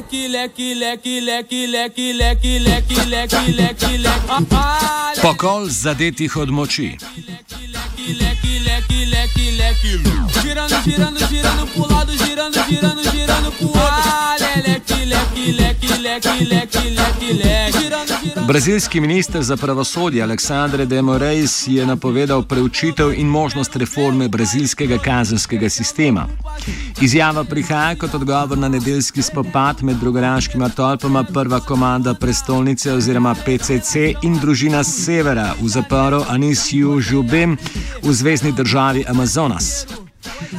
leque, leque, leque, leque, leque, leque, leque, leque, leque, leque. Pokol zadetih od moči. Girando, girando, girando pro lado, girando, girando, girando pro outro. Leque, leque, leque, leque, leque, leque, leque. Brazilski minister za pravosodje Aleksandre de Moraes je napovedal preučitev in možnost reforme brazilskega kazenskega sistema. Izjava prihaja kot odgovor na nedeljski spopad med drugaraškima tolpama prva komanda prestolnice oziroma PCC in družina severa v zaporu Anisiju Žubem v zvezdni državi Amazonas.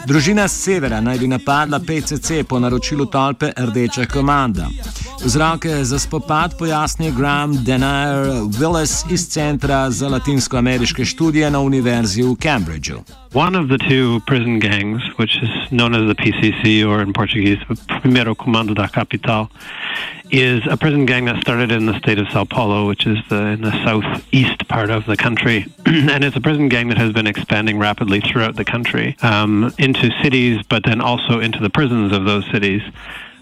Družina severa naj bi napadla PCC po naročilu tolpe Rdeča komanda. Vzroke za spopad pojasni Graham Denyer Willis iz Centra za latinskoameriške študije na Univerzi v Cambridgeu. One of the two prison gangs, which is known as the PCC or in Portuguese, Primeiro Comando da Capital, is a prison gang that started in the state of Sao Paulo, which is the, in the southeast part of the country. and it's a prison gang that has been expanding rapidly throughout the country um, into cities, but then also into the prisons of those cities.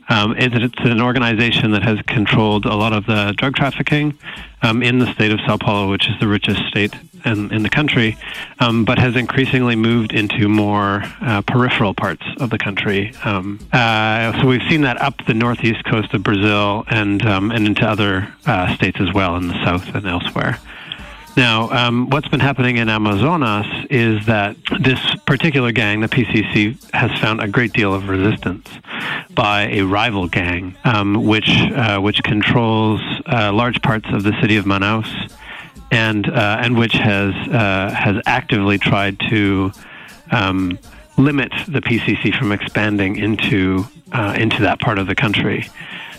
Um, it's, it's, an organization that has controlled a lot of the drug trafficking um, in the state of Sao Paulo, which is the richest state in, in the country, um, but has increasingly moved into more uh, peripheral parts of the country. Um, uh, so we've seen that up the northeast coast of Brazil and um, and into other uh, states as well in the south and elsewhere. Now, um, what's been happening in Amazonas is that this particular gang, the PCC, has found a great deal of resistance by a rival gang, um, which uh, which controls uh, large parts of the city of Manaus, and uh, and which has uh, has actively tried to um, limit the PCC from expanding into uh, into that part of the country.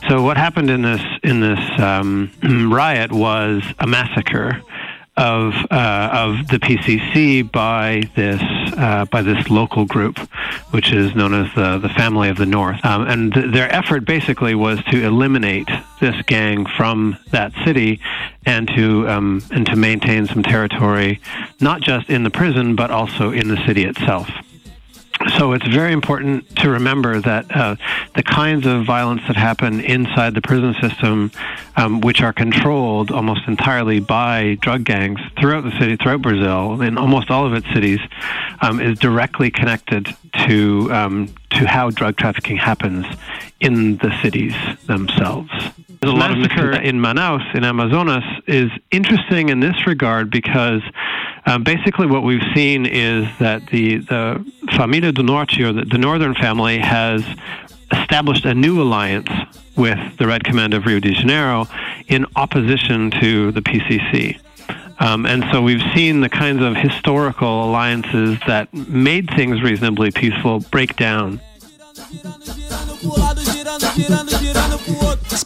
So what happened in this in this um, riot was a massacre of uh, of the PCC by this uh, by this local group, which is known as the the Family of the North, um, and th- their effort basically was to eliminate this gang from that city and to um, and to maintain some territory, not just in the prison but also in the city itself. So it's very important to remember that uh, the kinds of violence that happen inside the prison system, um, which are controlled almost entirely by drug gangs throughout the city, throughout Brazil, in almost all of its cities, um, is directly connected to um, to how drug trafficking happens in the cities themselves. The massacre in Manaus, in Amazonas, is interesting in this regard because um, basically what we've seen is that the, the Família do Norte, or the, the Northern family, has established a new alliance with the Red Command of Rio de Janeiro in opposition to the PCC. Um, and so we've seen the kinds of historical alliances that made things reasonably peaceful break down.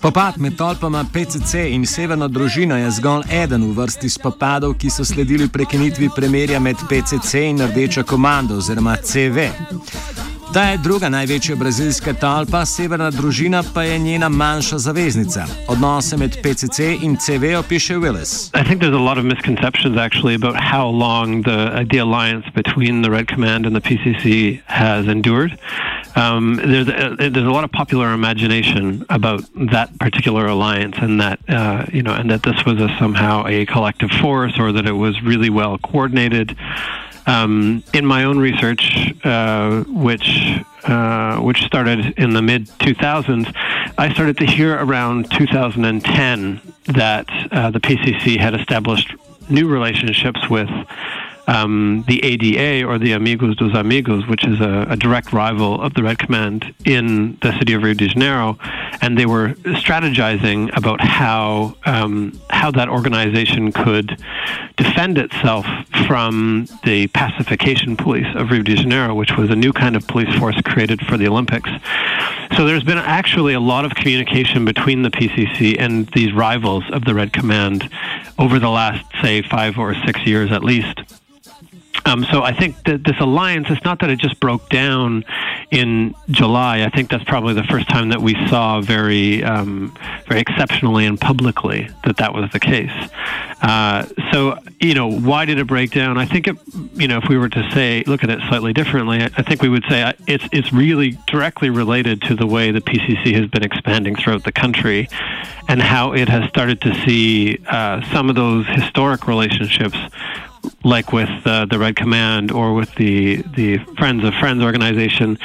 Spopad med tolpama PCC in severno družino je zgolj eden v vrsti spopadov, ki so sledili prekinitvi premirja med PCC in Rdečo komando oziroma CV. Ta je druga največja brazilska talpa, severna družina pa je njena manjša zaveznica. Odnose med PCC in CV opiše Willis. I think there's a lot of misconceptions actually about how long the, the alliance between the Red Command and the PCC has endured. Um, there's a, there's a lot of popular imagination about that particular alliance, and that uh, you know, and that this was a, somehow a collective force, or that it was really well coordinated. Um, in my own research, uh, which uh, which started in the mid 2000s, I started to hear around 2010 that uh, the PCC had established new relationships with um, the ADA or the Amigos dos Amigos, which is a, a, direct rival of the Red Command in the city of Rio de Janeiro, and they were strategizing about how um, how that organization could defend itself from the pacification police of Rio de Janeiro, which was a new kind of police force created for the Olympics. So there's been actually a lot of communication between the PCC and these rivals of the Red Command over the last, say, five or six years at least. Um, so I think that this alliance, it's not that it just broke down in July, I think that's probably the first time that we saw very, um, very exceptionally and publicly that that was the case. Uh, so, you know, why did it break down? I think it, you know, if we were to say, look at it slightly differently, I think we would say uh, it's it's really directly related to the way the PCC has been expanding throughout the country, and how it has started to see uh, some of those historic relationships like with uh, the Red Command or with the the Friends of Friends organization,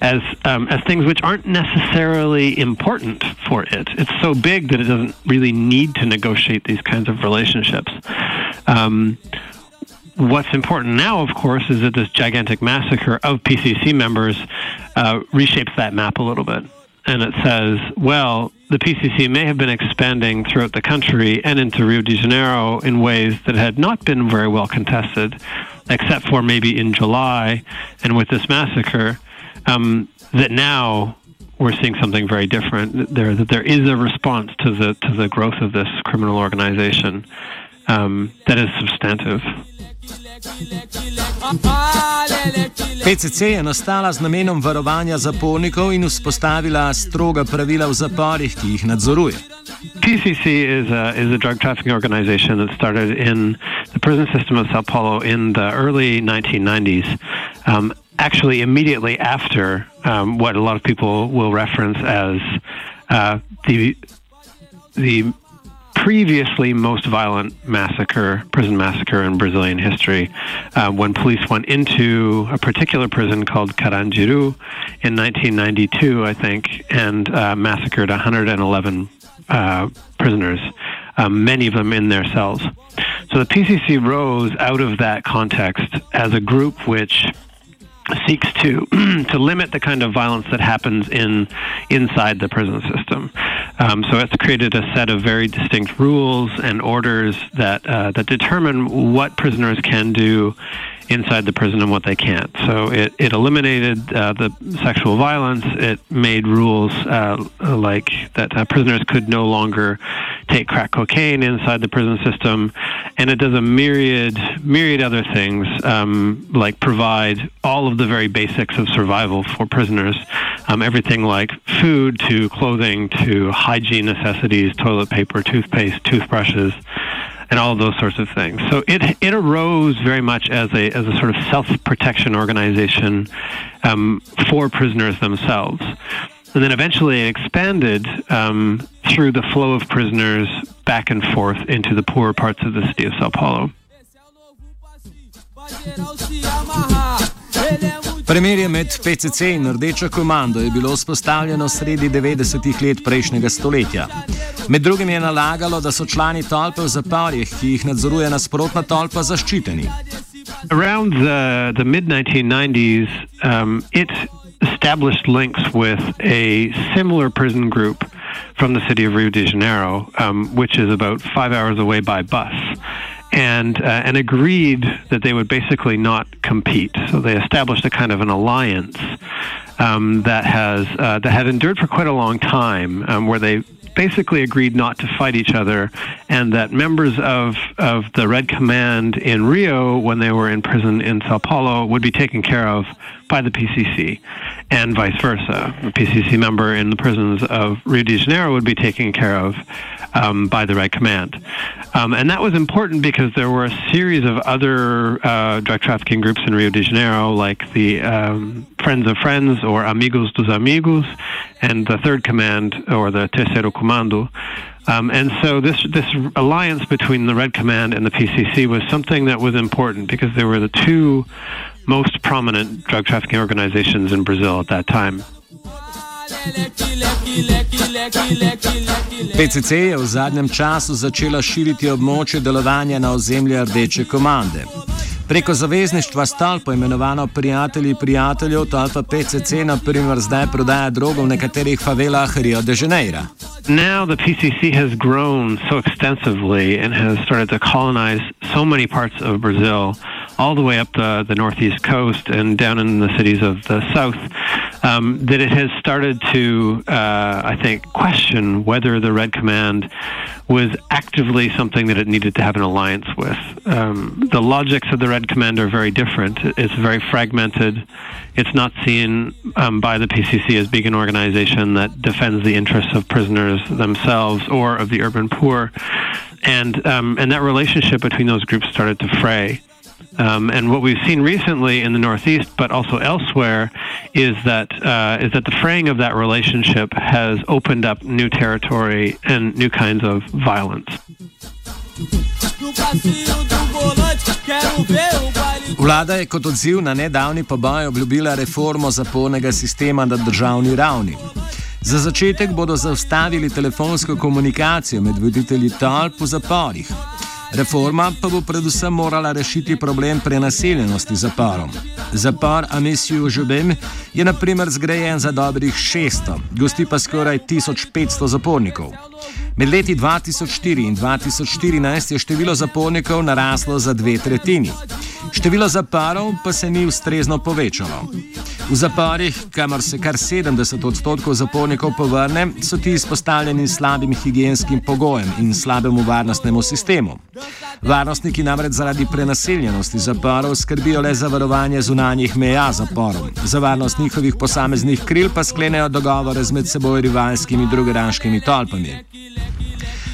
as um, as things which aren't necessarily important for it. It's so big that it doesn't really need to negotiate these kinds of relationships. Um, what's important now, of course, is that this gigantic massacre of PCC members uh, reshapes that map a little bit and it says, well, the PCC may have been expanding throughout the country and into Rio de Janeiro in ways that had not been very well contested, except for maybe in July and with this massacre, um, that now we're seeing something very different. There, that there is a response to the to the growth of this criminal organization um, that is substantive. PCC je nastala z namenom varovanja zapornikov in vzpostavila stroga pravila v zaporih, ki jih nadzoruje. PCC is a, is a drug trafficking organization that started in the prison system of Sao Paulo in the early 1990s. Um, actually, immediately after um, what a lot of people will reference as uh, the the previously most violent massacre, prison massacre in Brazilian history, uh, when police went into a particular prison called Carandiru in 1992, I think, and uh, massacred 111 uh, prisoners, um, many of them in their cells. So the PCC rose out of that context as a group which seeks to to limit the kind of violence that happens in inside the prison system. Um, so it's created a set of very distinct rules and orders that uh, that determine what prisoners can do inside the prison and what they can't. So it, it eliminated uh, the sexual violence. It made rules uh, like that uh, prisoners could no longer take crack cocaine inside the prison system, and it does a myriad myriad other things um, like provide all of the very basics of survival for prisoners, um, everything like food to clothing to hygiene necessities, toilet paper, toothpaste, toothbrushes and all those sorts of things. So it it arose very much as a as a sort of self protection organization um, for prisoners themselves, and then eventually it expanded um, through the flow of prisoners back and forth into the poorer parts of the city of Sao Paulo. Premirje med PCC in Rdečo komando je bilo vzpostavljeno sredi 90-ih let prejšnjega stoletja. Med drugim je nalagalo, da so člani tolpe v zaporih, ki jih nadzoruje nasprotna tolpa, zaščiteni. Around the, the mid 1990s, um, it established links with a similar prison group from the city of Rio de Janeiro, um, which is about five hours away by bus. And uh, and agreed that they would basically not compete. So they established a kind of an alliance um, that has uh, that had endured for quite a long time, um, where they basically agreed not to fight each other, and that members of of the Red Command in Rio, when they were in prison in Sao Paulo, would be taken care of by the PCC, and vice versa. A PCC member in the prisons of Rio de Janeiro would be taken care of um, by the Red Command. Um, and that was important because there were a series of other uh, drug trafficking groups in Rio de Janeiro, like the um, Friends of Friends or Amigos dos Amigos, and the Third Command or the Terceiro Comando. Um, and so this this alliance between the Red Command and the PCC was something that was important because there were the two most prominent drug trafficking organizations in Brazil at that time. PCC je v zadnjem času začela širiti območje delovanja na ozemlje Rdeče komande. Preko zavezništva Stal, poimenovano Prijatelji prijateljev, Talpa PCC, na primer, zdaj prodaja drogo v nekaterih favelah Rio de Janeiro. Now the PCC has grown so extensively and has started to colonize so many parts of Brazil all the way up the, the northeast coast and down in the cities of the south, um, that it has started to, uh, I think, question whether the Red Command was actively something that it needed to have an alliance with. Um, the logics of the Red Command are very different. It's very fragmented. It's not seen um, by the PCC as being an organization that defends the interests of prisoners themselves or of the urban poor, and um, and that relationship between those groups started to fray. Um, and what we've seen recently in the Northeast, but also elsewhere, is that uh, is that the fraying of that relationship has opened up new territory and new kinds of violence. Vlada je kot odziv na nedavni poboj obljubila reformo zapornega sistema na državni ravni. Za začetek bodo zaustavili telefonsko komunikacijo med voditelji tolp v zaporih. Reforma pa bo predvsem morala rešiti problem prenaseljenosti zaporov. Zapor Amesiju Žubem je na primer zgrajen za dobrih 600, gosti pa skoraj 1500 zapornikov. Med leti 2004 in 2014 je število zapornikov naraslo za dve tretjini. Število zaporov pa se ni ustrezno povečalo. V zaporih, kamor se kar 70 odstotkov zapornikov povrne, so ti izpostavljeni slabim higijenskim pogojem in slabemu varnostnemu sistemu. Varnostniki namreč zaradi prenaseljenosti zaporov skrbijo le za varovanje zunanjih meja zaporov, za varnost njihovih posameznih kril pa sklenejo dogovore z med seboj rivalskimi drugeraškimi tolpami.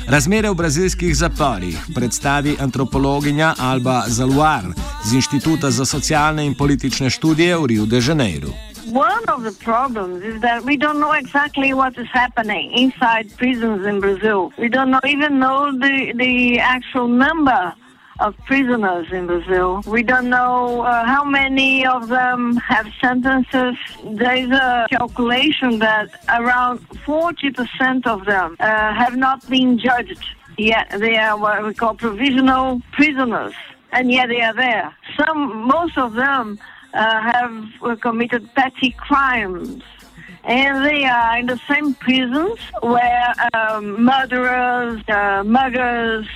Razmere v brazilskih zaporih predstavi antropologinja Alba Zaluar z Inštituta za socialne in politične študije v Rio de Janeiro. One of the problems is that we don't know exactly what is happening inside prisons in Brazil. We don't know, even know the, the actual number of prisoners in Brazil. We don't know uh, how many of them have sentences. There is a calculation that around 40% of them uh, have not been judged yet. They are what we call provisional prisoners, and yet they are there. Some, most of them uh, have uh, committed petty crimes. And they are in the same prisons where um, murderers, uh, muggers,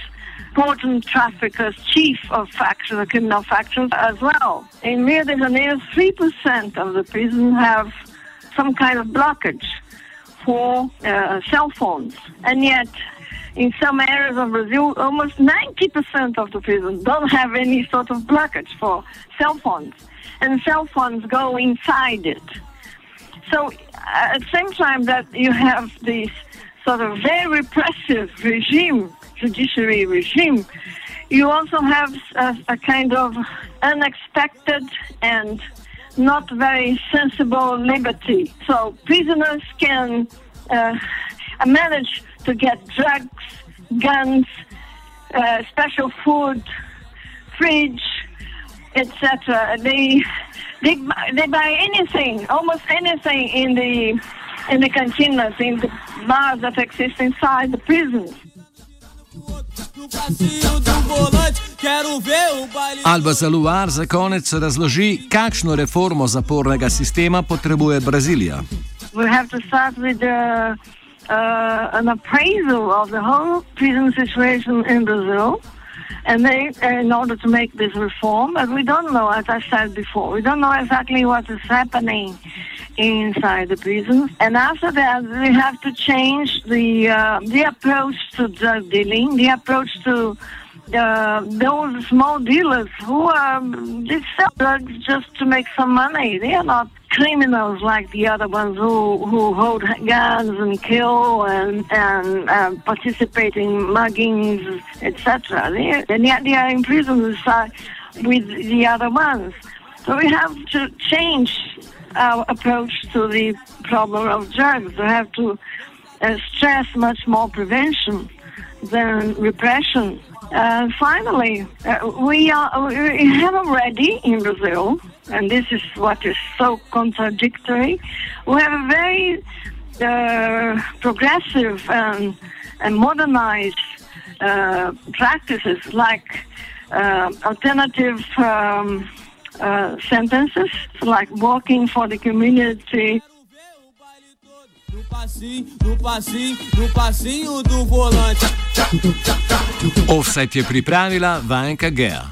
important traffickers, chief of factions, the criminal factions as well. In Rio de Janeiro, 3% of the prisons have some kind of blockage for uh, cell phones. And yet, in some areas of Brazil, almost 90% of the prisons don't have any sort of blockage for cell phones. And cell phones go inside it. So, uh, at the same time that you have this sort of very repressive regime judiciary regime, you also have a, a kind of unexpected and not very sensible liberty. So prisoners can uh, manage to get drugs, guns, uh, special food, fridge, etc. They, they they buy anything, almost anything in the in the cantinas, in the bars that exist inside the prisons. Alba Zaluar za konec razloži, kakšno reformo zapornega sistema potrebuje Brazilija. We have to start with uh, uh, an appraisal of the whole prison situation in Brazil. And they, in order to make this reform, but we don't know, as I said before, we don't know exactly what is happening inside the prisons. And after that, we have to change the uh, the approach to drug dealing, the approach to uh, those small dealers who are they sell drugs just to make some money. They are not criminals like the other ones who who hold guns and kill and and uh, participate in muggings, etc. They yet they are in prison with the other ones. So we have to change our approach to the problem of drugs. We have to uh, stress much more prevention than repression. Uh, finally, uh, we, are, we have already in Brazil, and this is what is so contradictory, we have a very uh, progressive and, and modernized uh, practices like uh, alternative um, uh, sentences, like working for the community. No passinho, no passinho, no passinho do volante. Offset je pripravila Vanka Gea.